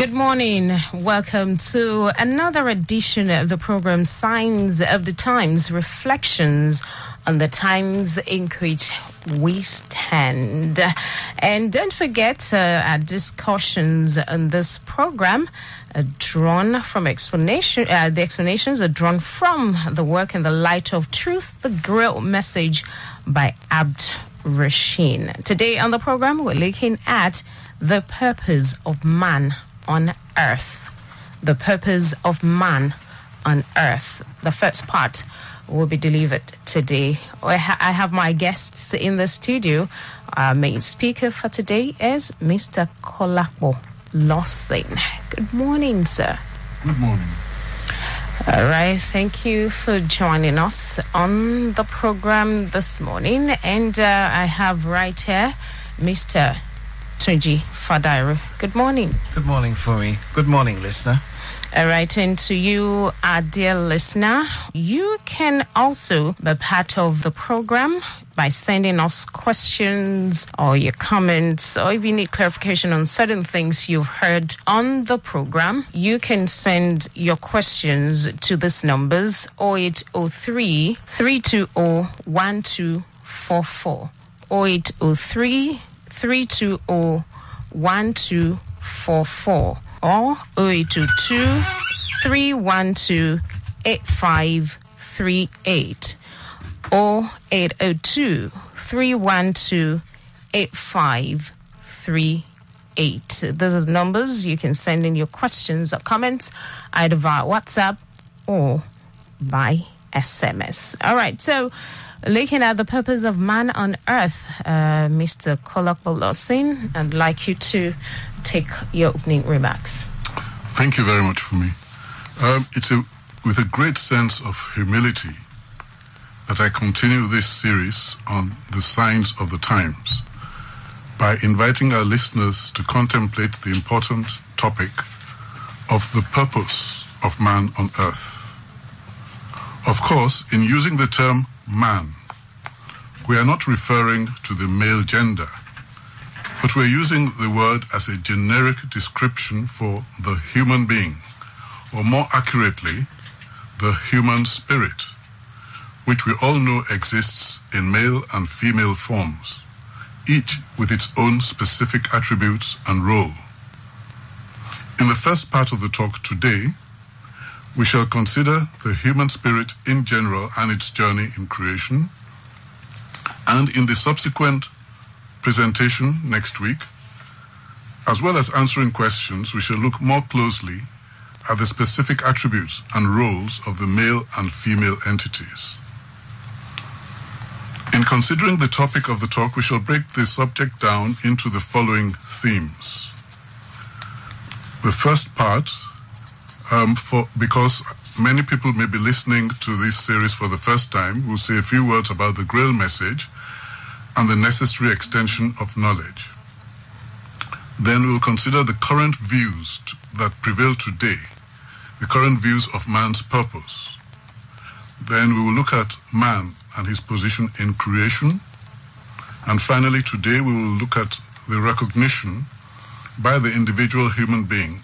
Good morning. Welcome to another edition of the program Signs of the Times Reflections on the Times in which we stand. And don't forget uh, our discussions on this program are drawn from explanation. Uh, the explanations are drawn from the work in the light of truth, the Grail message by Abd Rashin. Today on the program, we're looking at the purpose of man on earth. The purpose of man on earth. The first part will be delivered today. I, ha- I have my guests in the studio. Our main speaker for today is Mr. Kolapo Lawson. Good morning, sir. Good morning. All right, thank you for joining us on the program this morning. And uh, I have right here Mr. Tunji Fadairo. Good morning. Good morning, Fumi. Good morning, listener. All right, and to you, our dear listener, you can also be part of the program by sending us questions or your comments, or if you need clarification on certain things you've heard on the program, you can send your questions to these numbers 0803 320 1244. 0803 320 1244 or 0822 312 8538 or 802 312 8538. Those are the numbers you can send in your questions or comments either via WhatsApp or by SMS. All right, so looking at the purpose of man on earth, uh, Mr. Kolapo Lawson, I'd like you to take your opening remarks. Thank you very much Fumi. Um, it's a, with a great sense of humility that I continue this series on the signs of the times by inviting our listeners to contemplate the important topic of the purpose of man on earth. Of course, in using the term man, we are not referring to the male gender, but we're using the word as a generic description for the human being, or more accurately, the human spirit, which we all know exists in male and female forms, each with its own specific attributes and role. In the first part of the talk today, we shall consider the human spirit in general and its journey in creation. And in the subsequent presentation next week, as well as answering questions, we shall look more closely at the specific attributes and roles of the male and female entities. In considering the topic of the talk, we shall break the subject down into the following themes. The first part um, for because many people may be listening to this series for the first time, we'll say a few words about the Grail message and the necessary extension of knowledge. Then we'll consider the current views that prevail today, the current views of man's purpose. Then we will look at man and his position in creation. And finally, today we will look at the recognition by the individual human being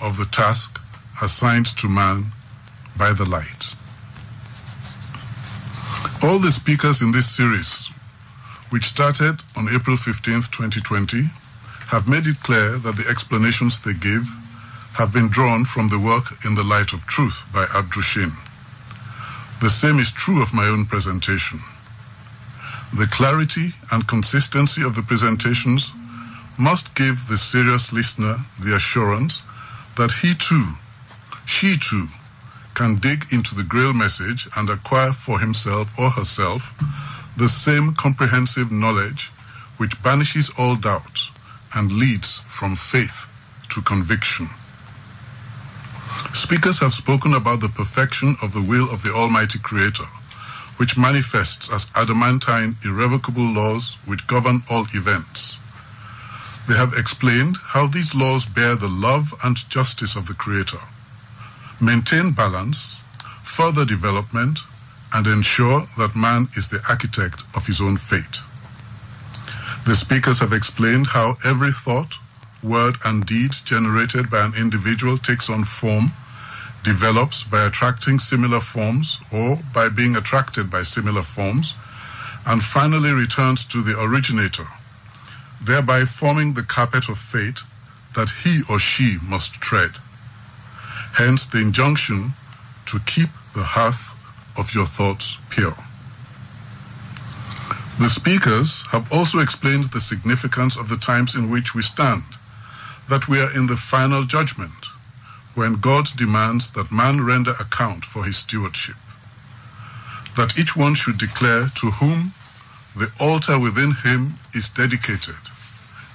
of the task assigned to man by the light. All the speakers in this series, which started on April 15th, 2020, have made it clear that the explanations they give have been drawn from the work in the light of truth by Abd-ru-shin. The same is true of my own presentation. The clarity and consistency of the presentations must give the serious listener the assurance that he too she too can dig into the Grail message and acquire for himself or herself the same comprehensive knowledge which banishes all doubt and leads from faith to conviction. Speakers have spoken about the perfection of the will of the Almighty Creator, which manifests as adamantine, irrevocable laws which govern all events. They have explained how these laws bear the love and justice of the Creator maintain balance, further development, and ensure that man is the architect of his own fate. The speakers have explained how every thought, word, and deed generated by an individual takes on form, develops by attracting similar forms or by being attracted by similar forms, and finally returns to the originator, thereby forming the carpet of fate that he or she must tread. Hence the injunction to keep the hearth of your thoughts pure. The speakers have also explained the significance of the times in which we stand, that we are in the final judgment, when God demands that man render account for his stewardship, that each one should declare to whom the altar within him is dedicated.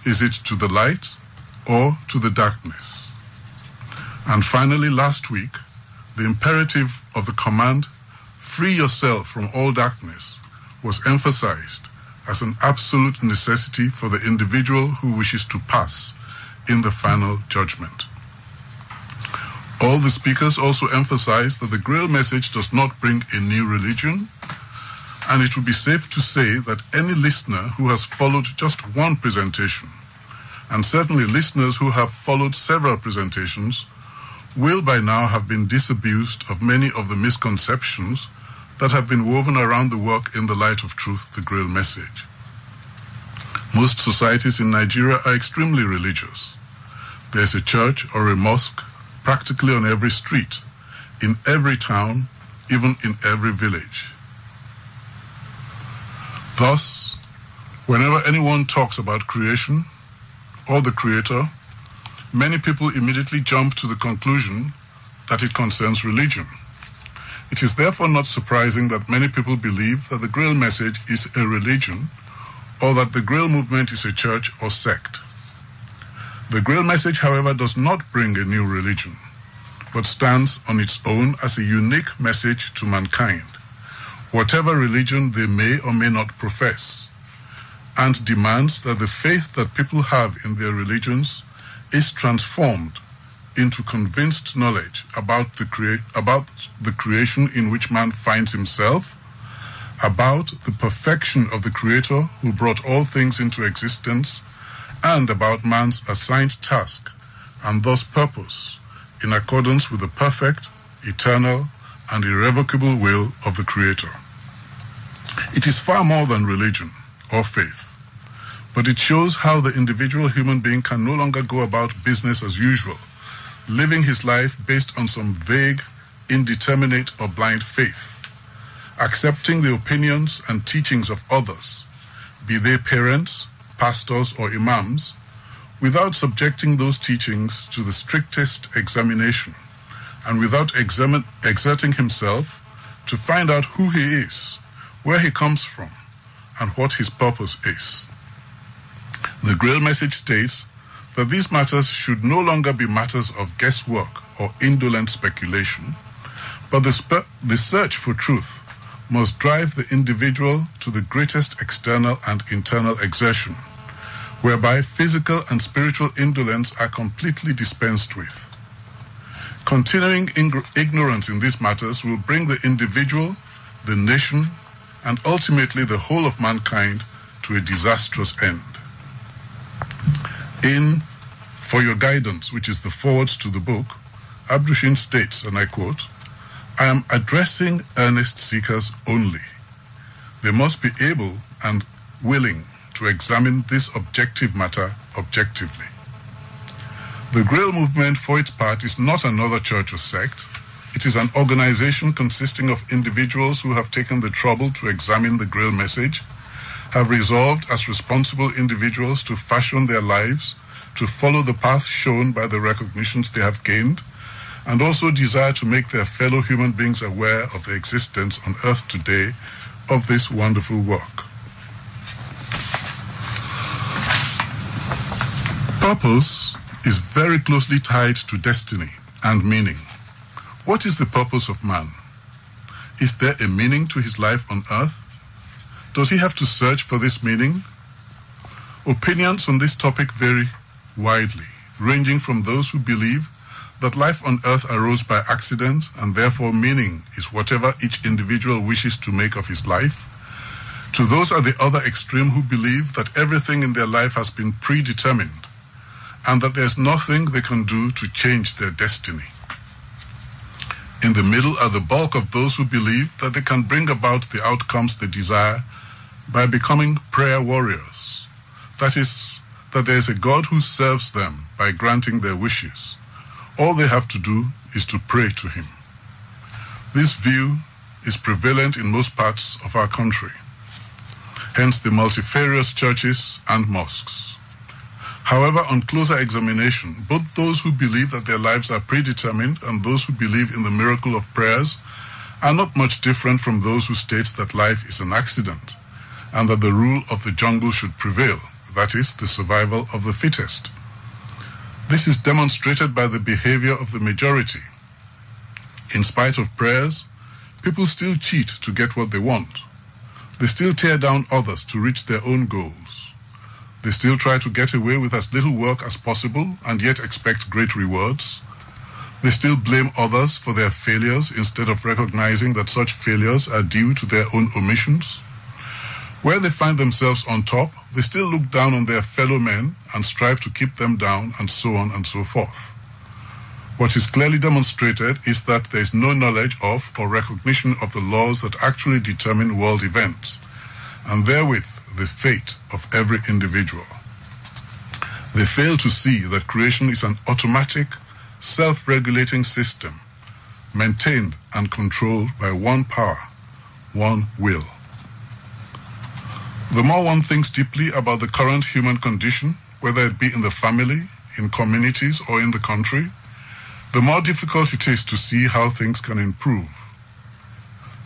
Is it to the light or to the darkness? And finally, last week, the imperative of the command, free yourself from all darkness, was emphasized as an absolute necessity for the individual who wishes to pass in the final judgment. All the speakers also emphasized that the Grail message does not bring a new religion, and it would be safe to say that any listener who has followed just one presentation, and certainly listeners who have followed several presentations, will by now have been disabused of many of the misconceptions that have been woven around the work in the light of truth, the Grail message. Most societies in Nigeria are extremely religious. There's a church or a mosque practically on every street, in every town, even in every village. Thus, whenever anyone talks about creation or the Creator, many people immediately jump to the conclusion that it concerns religion. It is therefore not surprising that many people believe that the Grail message is a religion or that the Grail movement is a church or sect. The Grail message, however, does not bring a new religion, but stands on its own as a unique message to mankind, whatever religion they may or may not profess, and demands that the faith that people have in their religions is transformed into convinced knowledge about the, crea- about the creation in which man finds himself, about the perfection of the Creator who brought all things into existence, and about man's assigned task and thus purpose in accordance with the perfect, eternal, and irrevocable will of the Creator. It is far more than religion or faith, but it shows how the individual human being can no longer go about business as usual living his life based on some vague, indeterminate, or blind faith, accepting the opinions and teachings of others, be they parents, pastors, or imams, without subjecting those teachings to the strictest examination and without examin- exerting himself to find out who he is, where he comes from, and what his purpose is. The Grail message states that these matters should no longer be matters of guesswork or indolent speculation, but the, spe- the search for truth must drive the individual to the greatest external and internal exertion, whereby physical and spiritual indolence are completely dispensed with. Continuing ing- ignorance in these matters will bring the individual, the nation, and ultimately the whole of mankind to a disastrous end. In For Your Guidance, which is the forward to the book, Abd-ru-shin states, and I quote, I am addressing earnest seekers only. They must be able and willing to examine this objective matter objectively. The Grail movement, for its part, is not another church or sect. It is an organization consisting of individuals who have taken the trouble to examine the Grail message, have resolved as responsible individuals to fashion their lives to follow the path shown by the recognitions they have gained, and also desire to make their fellow human beings aware of the existence on earth today of this wonderful work. Purpose is very closely tied to destiny and meaning. What is the purpose of man? Is there a meaning to his life on earth? Does he have to search for this meaning? Opinions on this topic vary widely, ranging from those who believe that life on earth arose by accident and therefore meaning is whatever each individual wishes to make of his life, to those at the other extreme who believe that everything in their life has been predetermined and that there's nothing they can do to change their destiny. In the middle are the bulk of those who believe that they can bring about the outcomes they desire by becoming prayer warriors. That is, that there is a God who serves them by granting their wishes. All they have to do is to pray to Him. This view is prevalent in most parts of our country, hence the multifarious churches and mosques. However, on closer examination, both those who believe that their lives are predetermined and those who believe in the miracle of prayers are not much different from those who state that life is an accident and that the rule of the jungle should prevail, that is, the survival of the fittest. This is demonstrated by the behavior of the majority. In spite of prayers, people still cheat to get what they want. They still tear down others to reach their own goals. They still try to get away with as little work as possible and yet expect great rewards. They still blame others for their failures instead of recognizing that such failures are due to their own omissions. Where they find themselves on top, they still look down on their fellow men and strive to keep them down, and so on and so forth. What is clearly demonstrated is that there is no knowledge of or recognition of the laws that actually determine world events, and therewith the fate of every individual. They fail to see that creation is an automatic, self regulating system maintained and controlled by one power, one will. The more one thinks deeply about the current human condition, whether it be in the family, in communities, or in the country, the more difficult it is to see how things can improve.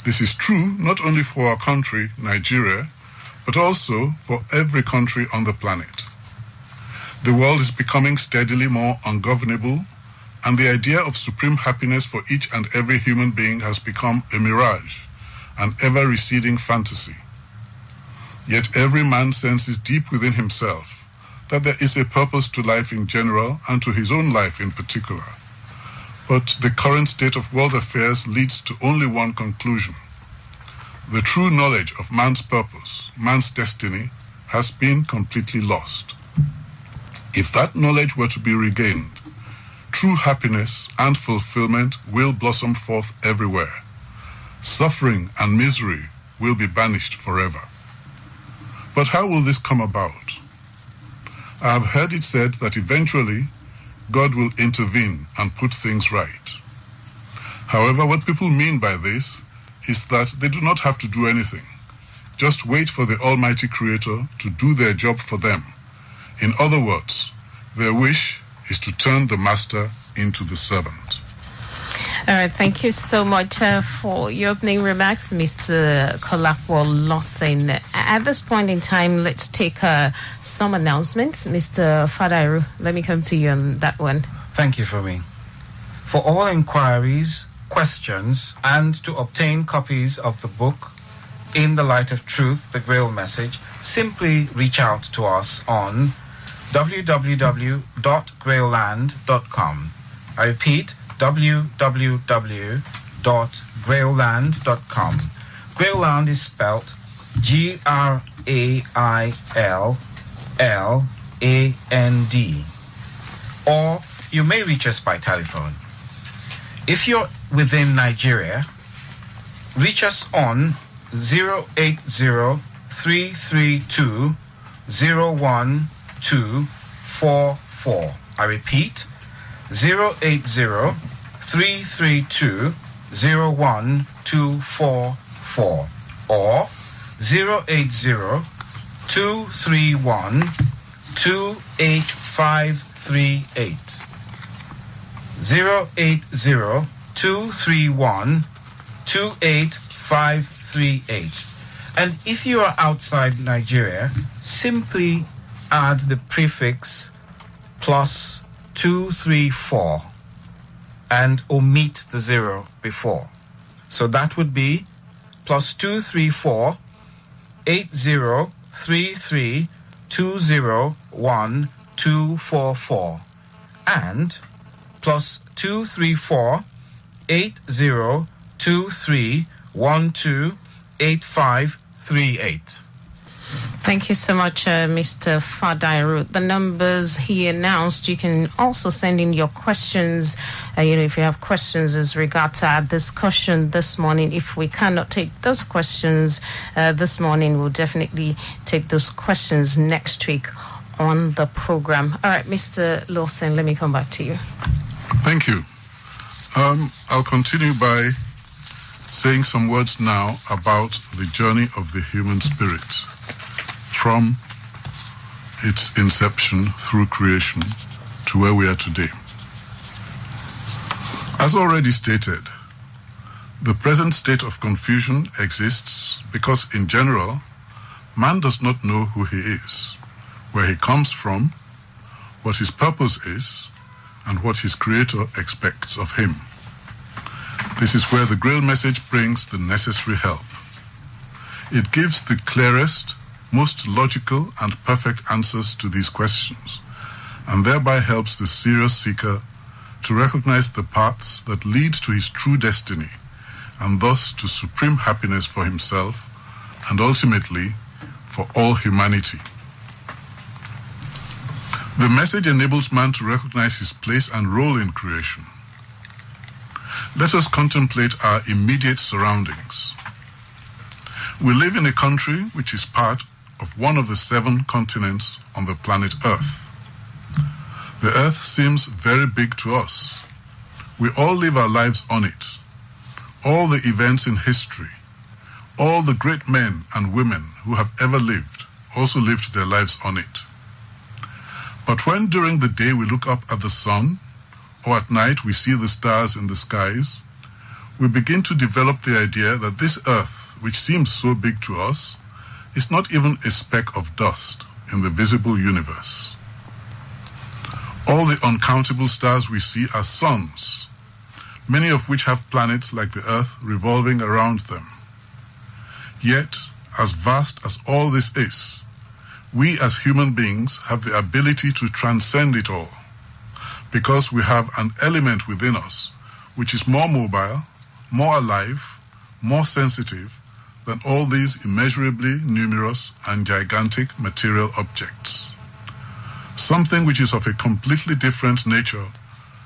This is true not only for our country, Nigeria, but also for every country on the planet. The world is becoming steadily more ungovernable, and the idea of supreme happiness for each and every human being has become a mirage, an ever receding fantasy. Yet every man senses deep within himself that there is a purpose to life in general and to his own life in particular. But the current state of world affairs leads to only one conclusion the true knowledge of man's purpose, man's destiny, has been completely lost. If that knowledge were to be regained, true happiness and fulfillment will blossom forth everywhere. Suffering and misery will be banished forever. But how will this come about? I have heard it said that eventually God will intervene and put things right. However, what people mean by this is that they do not have to do anything. Just wait for the Almighty Creator to do their job for them. In other words, their wish is to turn the master into the servant. All right, thank you so much uh, for your opening remarks, Mr. Kolapo Lawson. At this point in time, let's take uh, some announcements. Mr. Fadairo, let me come to you on that one. Thank you Fumi. For all inquiries, questions, and to obtain copies of the book In the Light of Truth, the Grail Message, simply reach out to us on www.grailland.com. I repeat, www.grailland.com. Grailland is spelled G R A I L L A N D. Or you may reach us by telephone. If you're within Nigeria, reach us on 080-332-01244. I repeat, 080-332-01244 or 080-231-28538. 080 231 28538. And if you are outside Nigeria, simply add the prefix plus 234 and omit the zero before. So that would be plus 234 8033 201 244 and plus 234 8023128538. Thank you so much, uh, Mr. Fadairo. The numbers he announced, you can also send in your questions. Uh, you know, if you have questions as regards our discussion this morning, if we cannot take those questions uh, this morning, we'll definitely take those questions next week on the program. All right, Mr. Lawson, let me come back to you. Thank you. Um, I'll continue by saying some words now about the journey of the human spirit from its inception through creation to where we are today. As already stated, the present state of confusion exists because, in general, man does not know who he is, where he comes from, what his purpose is, and what his creator expects of him. This is where the Grail message brings the necessary help. It gives the clearest, most logical and perfect answers to these questions, and thereby helps the serious seeker to recognize the paths that lead to his true destiny, and thus to supreme happiness for himself and ultimately for all humanity. The message enables man to recognize his place and role in creation. Let us contemplate our immediate surroundings. We live in a country which is part of one of the seven continents on the planet Earth. The Earth seems very big to us. We all live our lives on it. All the events in history, all the great men and women who have ever lived also lived their lives on it. But when during the day we look up at the sun, or at night we see the stars in the skies, we begin to develop the idea that this earth, which seems so big to us, is not even a speck of dust in the visible universe. All the uncountable stars we see are suns, many of which have planets like the Earth revolving around them. Yet, as vast as all this is, we as human beings have the ability to transcend it all because we have an element within us which is more mobile, more alive, more sensitive than all these immeasurably numerous and gigantic material objects. Something which is of a completely different nature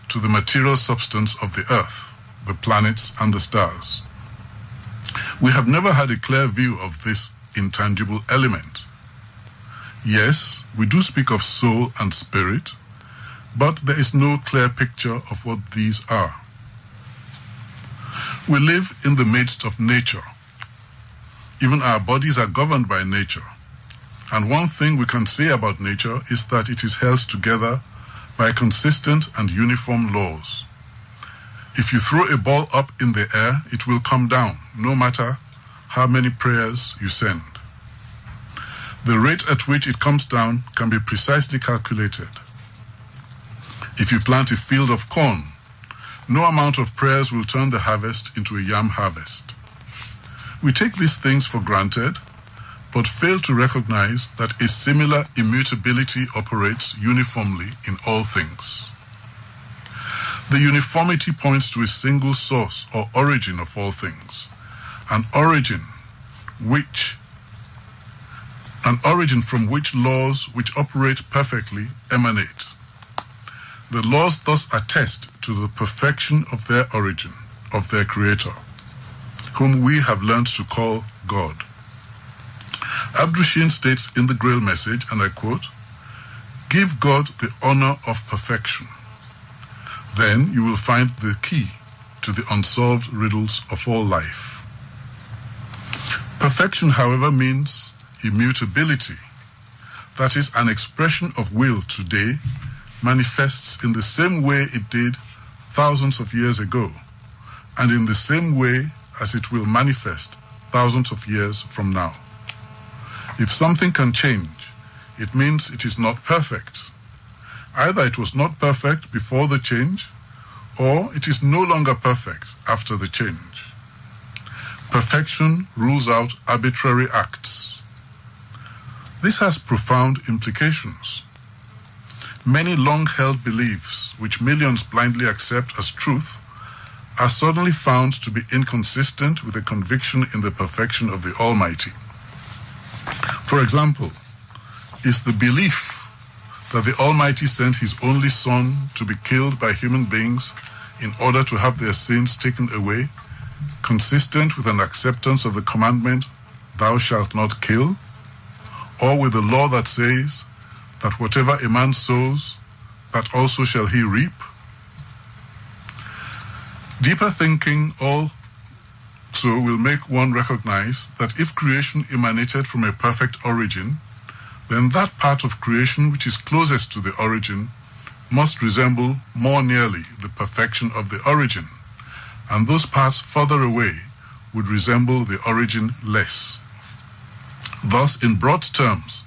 to the material substance of the earth, the planets, and the stars. We have never had a clear view of this intangible element. Yes, we do speak of soul and spirit, but there is no clear picture of what these are. We live in the midst of nature. Even our bodies are governed by nature. And one thing we can say about nature is that it is held together by consistent and uniform laws. If you throw a ball up in the air, it will come down, no matter how many prayers you send. The rate at which it comes down can be precisely calculated. If you plant a field of corn, no amount of prayers will turn the harvest into a yam harvest. We take these things for granted, but fail to recognize that a similar immutability operates uniformly in all things. The uniformity points to a single source or origin of all things, an origin which an origin from which laws which operate perfectly emanate. The laws thus attest to the perfection of their origin, of their creator, whom we have learned to call God. Abd-ru-shin states in the Grail message, and I quote, Give God the honor of perfection. Then you will find the key to the unsolved riddles of all life. Perfection, however, means immutability. That is, an expression of will today manifests in the same way it did thousands of years ago, and in the same way as it will manifest thousands of years from now. If something can change, it means it is not perfect. Either it was not perfect before the change, or it is no longer perfect after the change. Perfection rules out arbitrary acts. This has profound implications. Many long held beliefs, which millions blindly accept as truth, are suddenly found to be inconsistent with a conviction in the perfection of the Almighty. For example, is the belief that the Almighty sent His only Son to be killed by human beings in order to have their sins taken away, consistent with an acceptance of the commandment, Thou shalt not kill, or with the law that says that whatever a man sows, that also shall he reap? Deeper thinking also will make one recognize that if creation emanated from a perfect origin, then that part of creation which is closest to the origin must resemble more nearly the perfection of the origin, and those parts further away would resemble the origin less. Thus, in broad terms,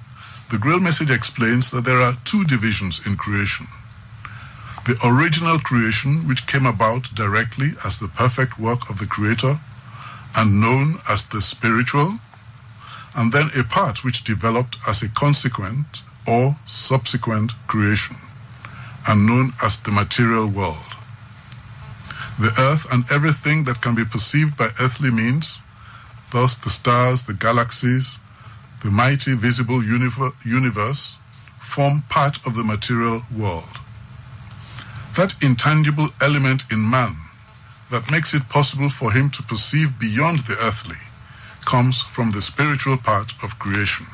the Grail message explains that there are two divisions in creation. The original creation, which came about directly as the perfect work of the Creator and known as the spiritual, and then a part which developed as a consequent or subsequent creation and known as the material world. The earth and everything that can be perceived by earthly means, thus the stars, the galaxies, the mighty visible universe, form part of the material world. That intangible element in man that makes it possible for him to perceive beyond the earthly comes from the spiritual part of creation.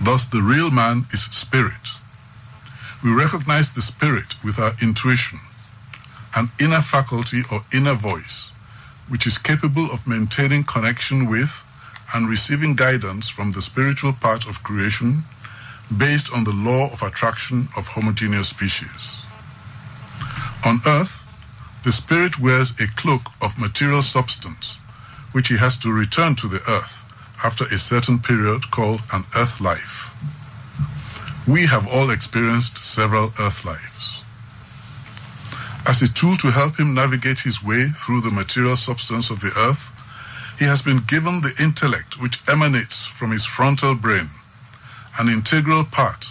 Thus, the real man is spirit. We recognize the spirit with our intuition, an inner faculty or inner voice, which is capable of maintaining connection with and receiving guidance from the spiritual part of creation based on the law of attraction of homogeneous species. On earth, the spirit wears a cloak of material substance which he has to return to the earth after a certain period called an earth life. We have all experienced several earth lives. As a tool to help him navigate his way through the material substance of the earth, he has been given the intellect which emanates from his frontal brain, an integral part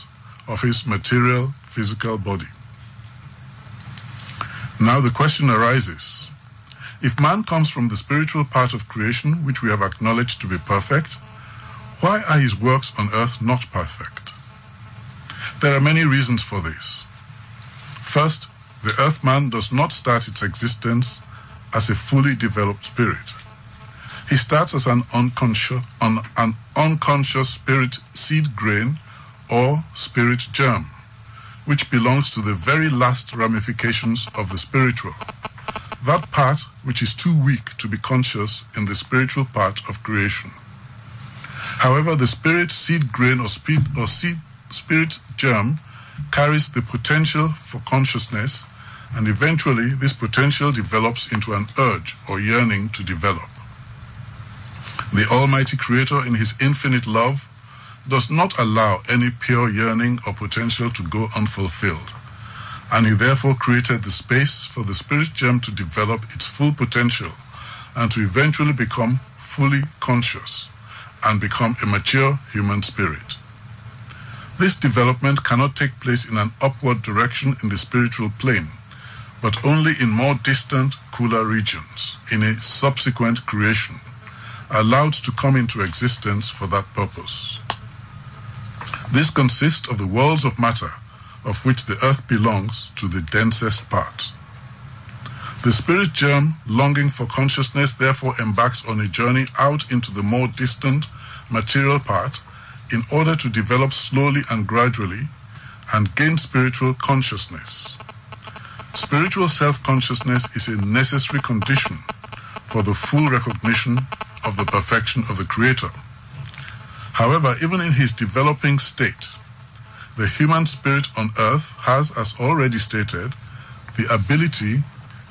of his material physical body. Now the question arises if man comes from the spiritual part of creation, which we have acknowledged to be perfect, why are his works on earth not perfect? There are many reasons for this. First, the earth man does not start its existence as a fully developed spirit. He starts as an unconscious, an unconscious spirit seed grain or spirit germ, which belongs to the very last ramifications of the spiritual that part which is too weak to be conscious in the spiritual part of creation. However, the spirit seed grain or, speed, or seed, spirit germ carries the potential for consciousness, and eventually this potential develops into an urge or yearning to develop. The Almighty Creator, in His infinite love, does not allow any pure yearning or potential to go unfulfilled and he therefore created the space for the spirit germ to develop its full potential and to eventually become fully conscious and become a mature human spirit. This development cannot take place in an upward direction in the spiritual plane, but only in more distant, cooler regions, in a subsequent creation, allowed to come into existence for that purpose. This consists of the worlds of matter of which the earth belongs to the densest part. The spirit germ, longing for consciousness, therefore embarks on a journey out into the more distant material part in order to develop slowly and gradually and gain spiritual consciousness. Spiritual self consciousness is a necessary condition for the full recognition of the perfection of the Creator. However, even in his developing state, the human spirit on earth has, as already stated, the ability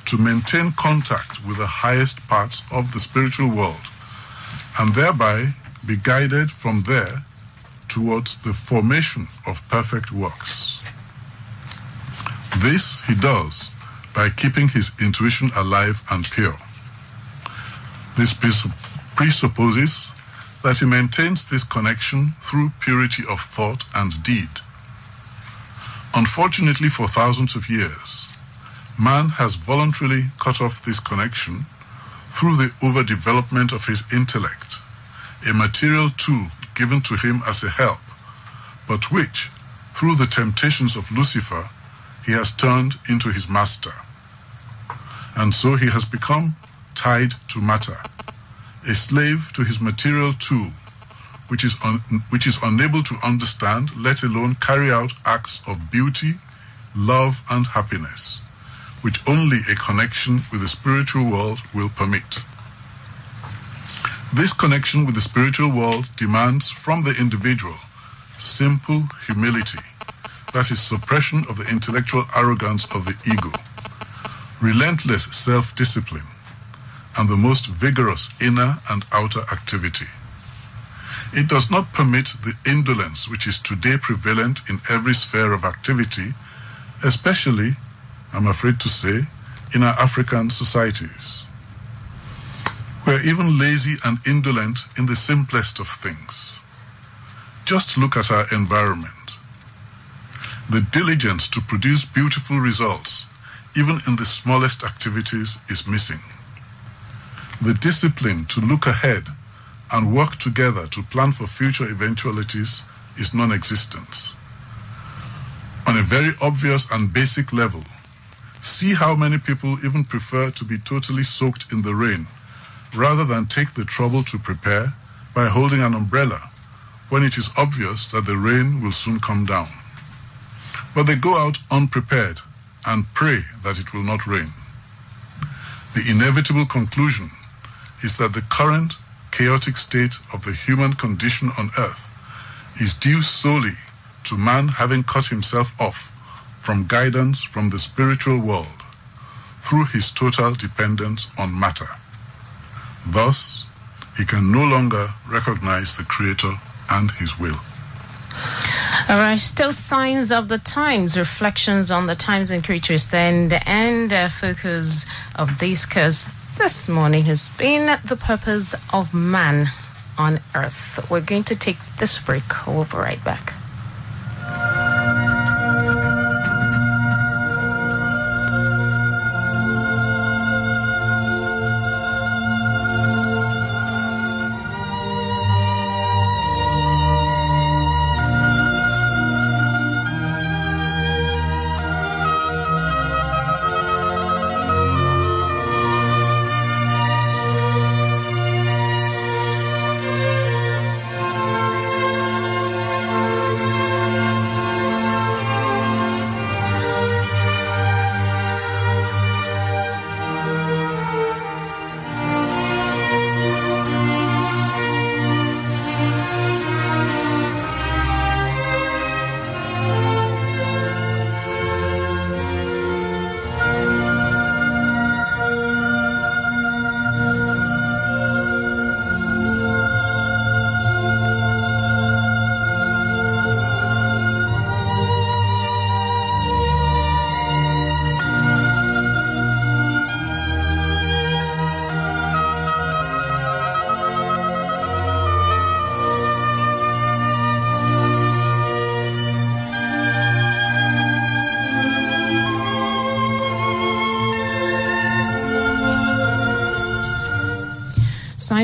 to maintain contact with the highest parts of the spiritual world and thereby be guided from there towards the formation of perfect works. This he does by keeping his intuition alive and pure. This presupposes that he maintains this connection through purity of thought and deed Unfortunately, for thousands of years, man has voluntarily cut off this connection through the overdevelopment of his intellect, a material tool given to him as a help, but which, through the temptations of Lucifer, he has turned into his master. And so he has become tied to matter, a slave to his material tool, which is, un- which is unable to understand, let alone carry out acts of beauty, love, and happiness, which only a connection with the spiritual world will permit. This connection with the spiritual world demands from the individual simple humility, that is, suppression of the intellectual arrogance of the ego, relentless self discipline, and the most vigorous inner and outer activity. It does not permit the indolence which is today prevalent in every sphere of activity, especially, I'm afraid to say, in our African societies. We're even lazy and indolent in the simplest of things. Just look at our environment. The diligence to produce beautiful results, even in the smallest activities, is missing. The discipline to look ahead and work together to plan for future eventualities is non existent. On a very obvious and basic level, see how many people even prefer to be totally soaked in the rain rather than take the trouble to prepare by holding an umbrella when it is obvious that the rain will soon come down. But they go out unprepared and pray that it will not rain. The inevitable conclusion is that the current chaotic state of the human condition on earth is due solely to man having cut himself off from guidance from the spiritual world through his total dependence on matter. Thus, he can no longer recognize the Creator and His will. All right, still signs of the times, reflections on the times and creatures, then, and uh, focus of this course this morning has been the purpose of man on earth. We're going to take this break. We'll be right back.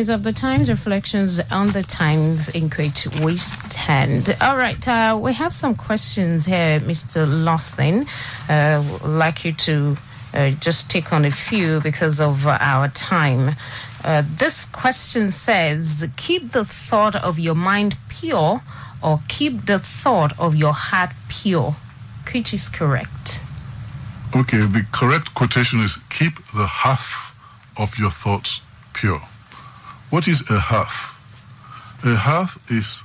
Signs of the Times, reflections on the times in which we stand. All right, uh, we have some questions here, Mr. Lawson. Uh, would like you to uh, just take on a few because of our time. Uh, this question says Keep the thought of your mind pure or keep the thought of your heart pure. Which is correct? Okay, the correct quotation is Keep the half of your thoughts pure. What is a hearth? A hearth is,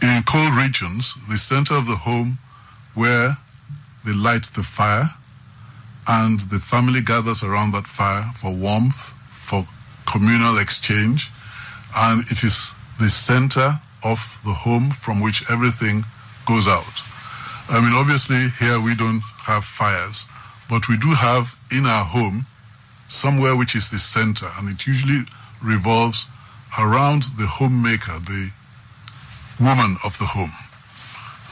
in cold regions, the center of the home where they light the fire and the family gathers around that fire for warmth, for communal exchange, and it is the center of the home from which everything goes out. I mean, obviously, here we don't have fires, but we do have in our home somewhere which is the center, and it usually revolves around the homemaker, the woman of the home.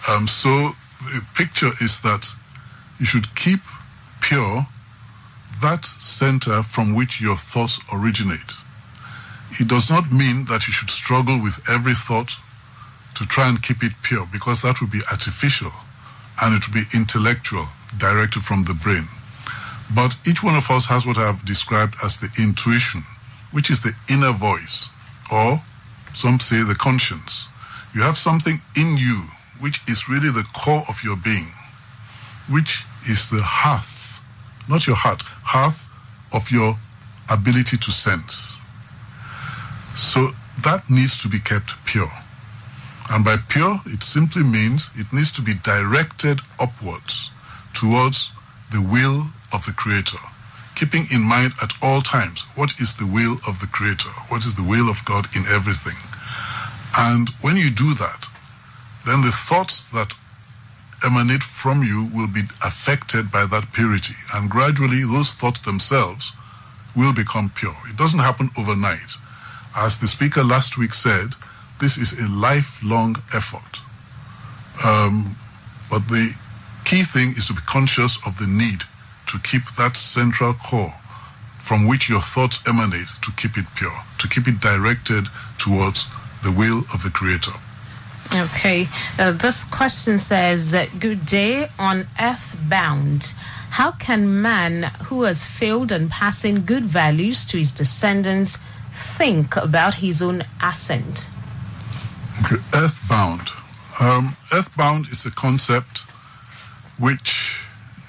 Um, so the picture is that you should keep pure that center from which your thoughts originate. It does not mean that you should struggle with every thought to try and keep it pure because that would be artificial and it would be intellectual, directed from the brain. But each one of us has what I have described as the intuition, which is the inner voice, or some say the conscience. You have something in you which is really the core of your being, which is the hearth, not your heart, hearth of your ability to sense. So that needs to be kept pure. And by pure, it simply means it needs to be directed upwards towards the will of the Creator, keeping in mind at all times what is the will of the Creator, what is the will of God in everything. And when you do that, then the thoughts that emanate from you will be affected by that purity. And gradually, those thoughts themselves will become pure. It doesn't happen overnight. As the speaker last week said, this is a lifelong effort. Um, but the key thing is to be conscious of the need to keep that central core from which your thoughts emanate to keep it pure, to keep it directed towards the will of the Creator. Okay. Uh, this question says, Good day on Earthbound. How can man who has failed in passing good values to his descendants think about his own ascent? Okay. Earthbound. Um, earthbound is a concept which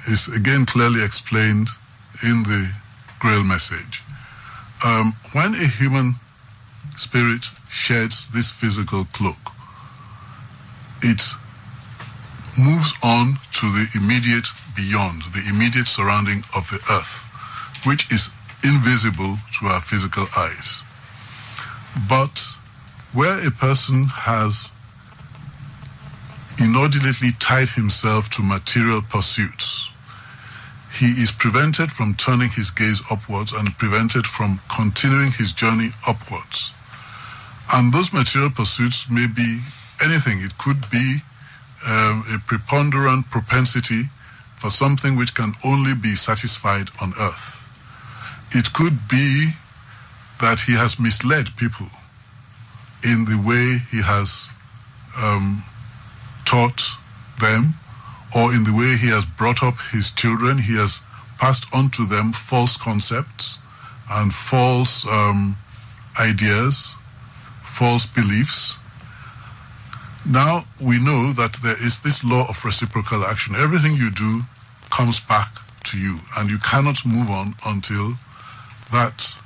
is again clearly explained in the Grail message. Um, when a human spirit sheds this physical cloak, it moves on to the immediate beyond, the immediate surrounding of the earth, which is invisible to our physical eyes. But where a person has inordinately tied himself to material pursuits, he is prevented from turning his gaze upwards and prevented from continuing his journey upwards. And those material pursuits may be anything. It could be um, a preponderant propensity for something which can only be satisfied on earth. It could be that he has misled people in the way he has um, taught them or in the way he has brought up his children. He has passed on to them false concepts and false um, ideas, false beliefs. Now we know that there is this law of reciprocal action. Everything you do comes back to you, and you cannot move on until that,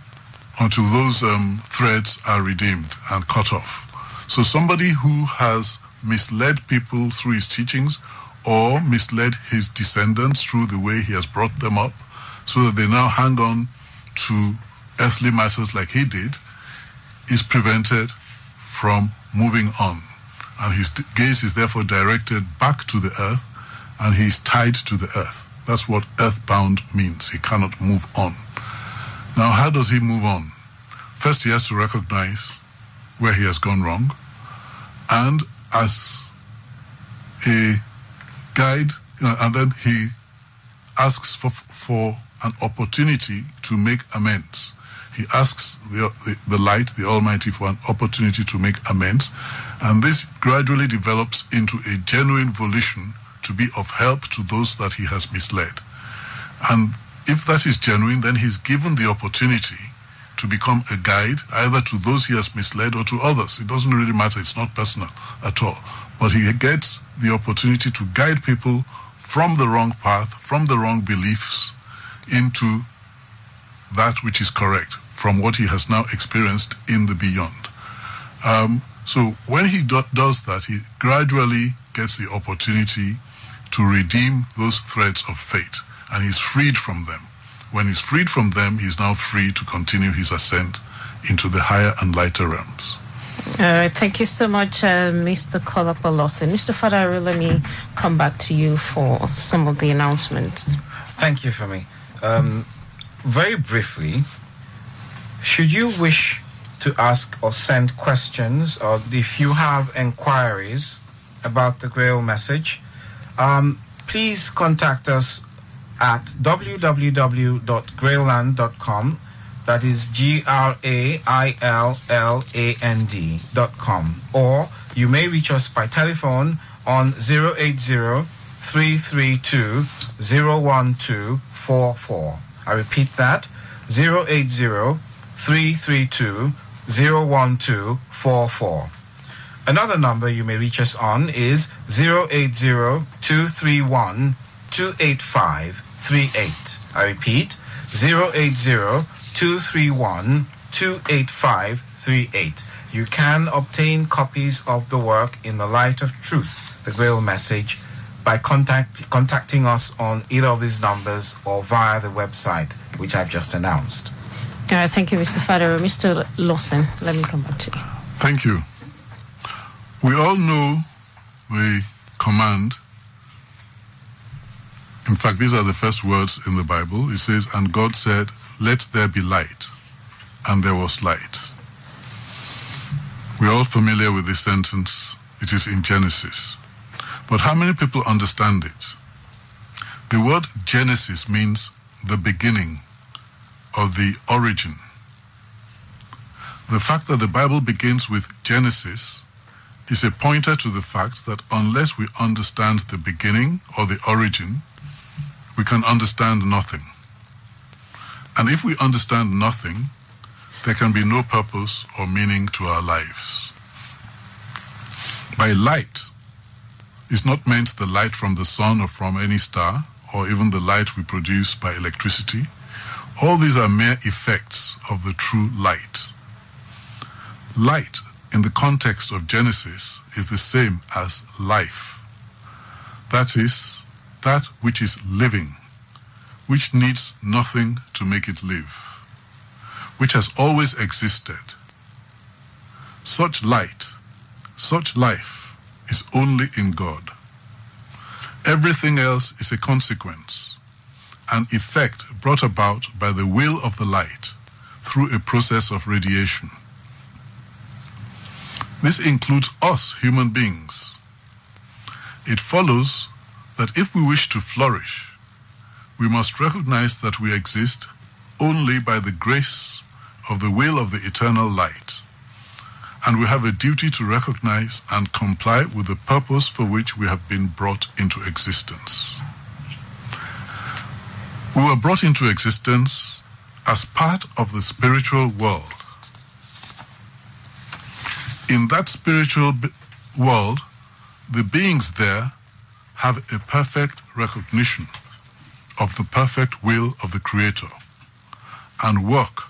until those um, threads are redeemed and cut off. So somebody who has misled people through his teachings or misled his descendants through the way he has brought them up, so that they now hang on to earthly matters like he did, is prevented from moving on and his gaze is therefore directed back to the earth, and he is tied to the earth. That's what earthbound means. He cannot move on. Now, how does he move on? First, he has to recognize where he has gone wrong, and as a guide, and then he asks for, for an opportunity to make amends. He asks the, the, the light, the Almighty, for an opportunity to make amends. And this gradually develops into a genuine volition to be of help to those that he has misled. And if that is genuine, then he's given the opportunity to become a guide either to those he has misled or to others. It doesn't really matter, it's not personal at all. But he gets the opportunity to guide people from the wrong path, from the wrong beliefs, into that which is correct, from what he has now experienced in the beyond. Um, so when he do- does that, he gradually gets the opportunity to redeem those threads of fate, and he's freed from them. When he's freed from them, he's now free to continue his ascent into the higher and lighter realms. Thank you so much, uh, Mr. Kolapo Lawson. Mr. Fadairo, let me come back to you for some of the announcements. Thank you Fumi. Um, very briefly, should you wish to ask or send questions, or if you have inquiries about the Grail message, um, please contact us at www.grailland.com. That is G R A I L L A N D.com. Or you may reach us by telephone on 080 332 01244. I repeat that 080 332 01244. Another number you may reach us on is 080 231 285 38. I repeat 080 231 285 38. You can obtain copies of the work in the light of truth, the Grail message, by contact, contacting us on either of these numbers or via the website, which I've just announced. Uh, thank you, Mr. Fadairo. Mr. Lawson, let me come back to you. Thank you. We all know the command. In fact, these are the first words in the Bible. It says, And God said, Let there be light. And there was light. We're all familiar with this sentence. It is in Genesis. But how many people understand it? The word Genesis means the beginning or the origin. The fact that the Bible begins with Genesis is a pointer to the fact that unless we understand the beginning or the origin, we can understand nothing. And if we understand nothing, there can be no purpose or meaning to our lives. By light is not meant the light from the sun or from any star, or even the light we produce by electricity. All these are mere effects of the true light. Light, in the context of Genesis, is the same as life. That is, that which is living, which needs nothing to make it live, which has always existed. Such light, such life is only in God. Everything else is a consequence, an effect brought about by the will of the light through a process of radiation. This includes us, human beings. It follows that if we wish to flourish, we must recognize that we exist only by the grace of the will of the eternal light. And we have a duty to recognize and comply with the purpose for which we have been brought into existence. We were brought into existence as part of the spiritual world. In that spiritual world, the beings there have a perfect recognition of the perfect will of the Creator and work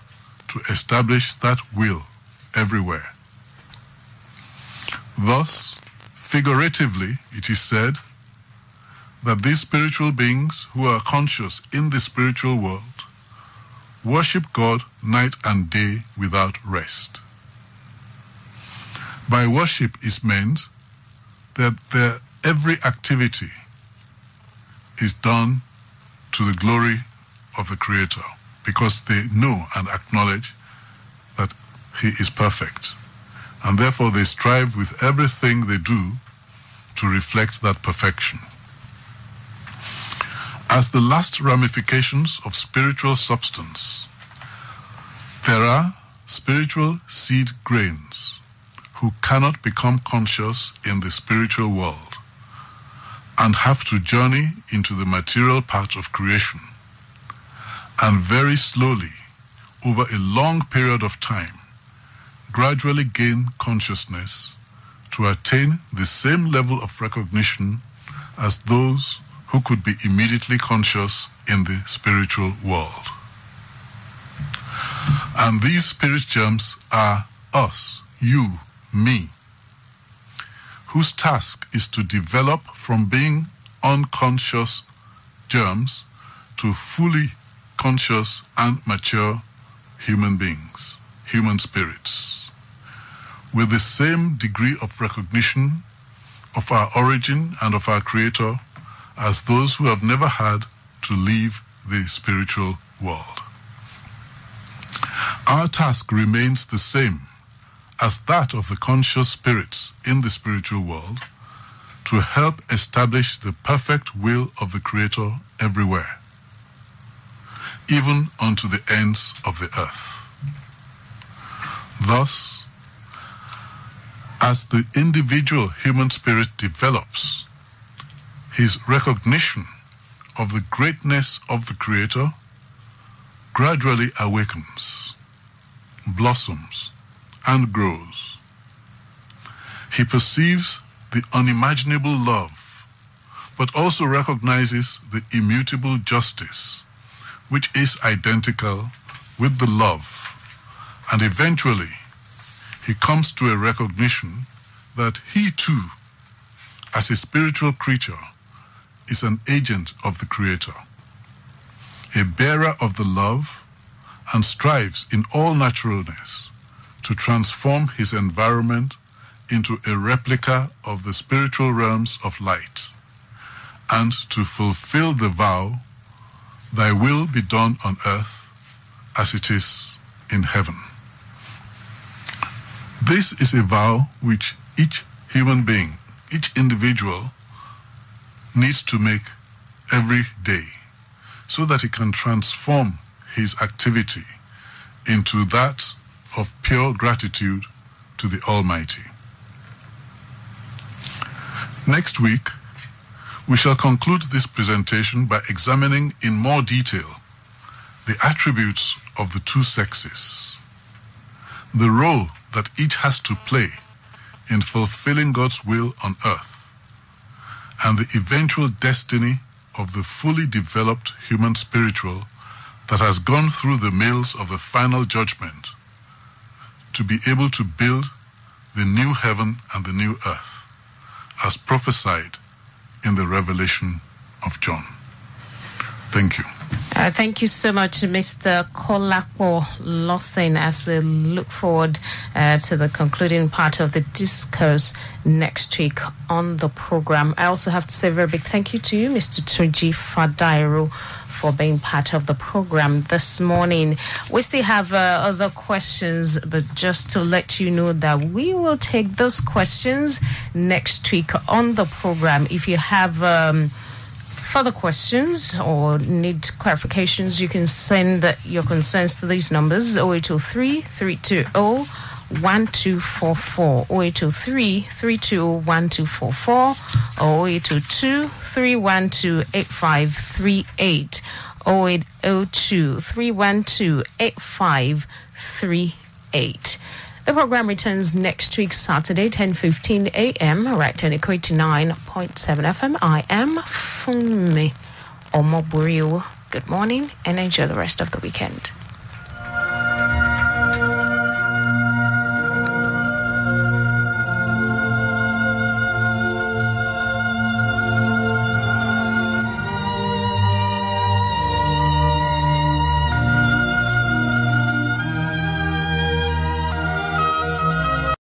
to establish that will everywhere. Thus, figuratively, it is said that these spiritual beings who are conscious in the spiritual world worship God night and day without rest. By worship is meant that their every activity is done to the glory of the Creator because they know and acknowledge that He is perfect. And therefore they strive with everything they do to reflect that perfection. As the last ramifications of spiritual substance, there are spiritual seed grains who cannot become conscious in the spiritual world and have to journey into the material part of creation and very slowly, over a long period of time, gradually gain consciousness to attain the same level of recognition as those who could be immediately conscious in the spiritual world. And these spirit germs are us, you, me, whose task is to develop from being unconscious germs to fully conscious and mature human beings, human spirits, with the same degree of recognition of our origin and of our Creator as those who have never had to leave the spiritual world. Our task remains the same as that of the conscious spirits in the spiritual world to help establish the perfect will of the Creator everywhere, even unto the ends of the earth. Thus, As the individual human spirit develops, his recognition of the greatness of the Creator gradually awakens, blossoms, and grows. He perceives the unimaginable love, but also recognizes the immutable justice, which is identical with the love. And eventually, he comes to a recognition that he too, as a spiritual creature, is an agent of the Creator, a bearer of the love, and strives in all naturalness to transform his environment into a replica of the spiritual realms of light and to fulfill the vow, Thy will be done on earth as it is in heaven. This is a vow which each human being, each individual, needs to make every day so that he can transform his activity into that of pure gratitude to the Almighty. Next week, we shall conclude this presentation by examining in more detail the attributes of the two sexes, the role that each has to play in fulfilling God's will on earth, and the eventual destiny of the fully developed human spiritual that has gone through the mills of the final judgment to be able to build the new heaven and the new earth as prophesied in the revelation of John. Thank you. Uh, thank you so much, Mr. Kolapo Lawson, as we look forward uh, to the concluding part of the discourse next week on the program. I also have to say a very big thank you to you, Mr. Tuji Fadairo for being part of the program this morning. We still have uh, other questions, but just to let you know that we will take those questions next week on the program. If you have um, further questions or need clarifications, you can send your concerns to these numbers 0803 320 1244 0803 320 1244 or 0802 312 8538 0802 312 8538. The program returns next week, Saturday, 10.15 a.m., right on Equate 9.7 FM. I am Funmi Omoburiu. Good morning and enjoy the rest of the weekend.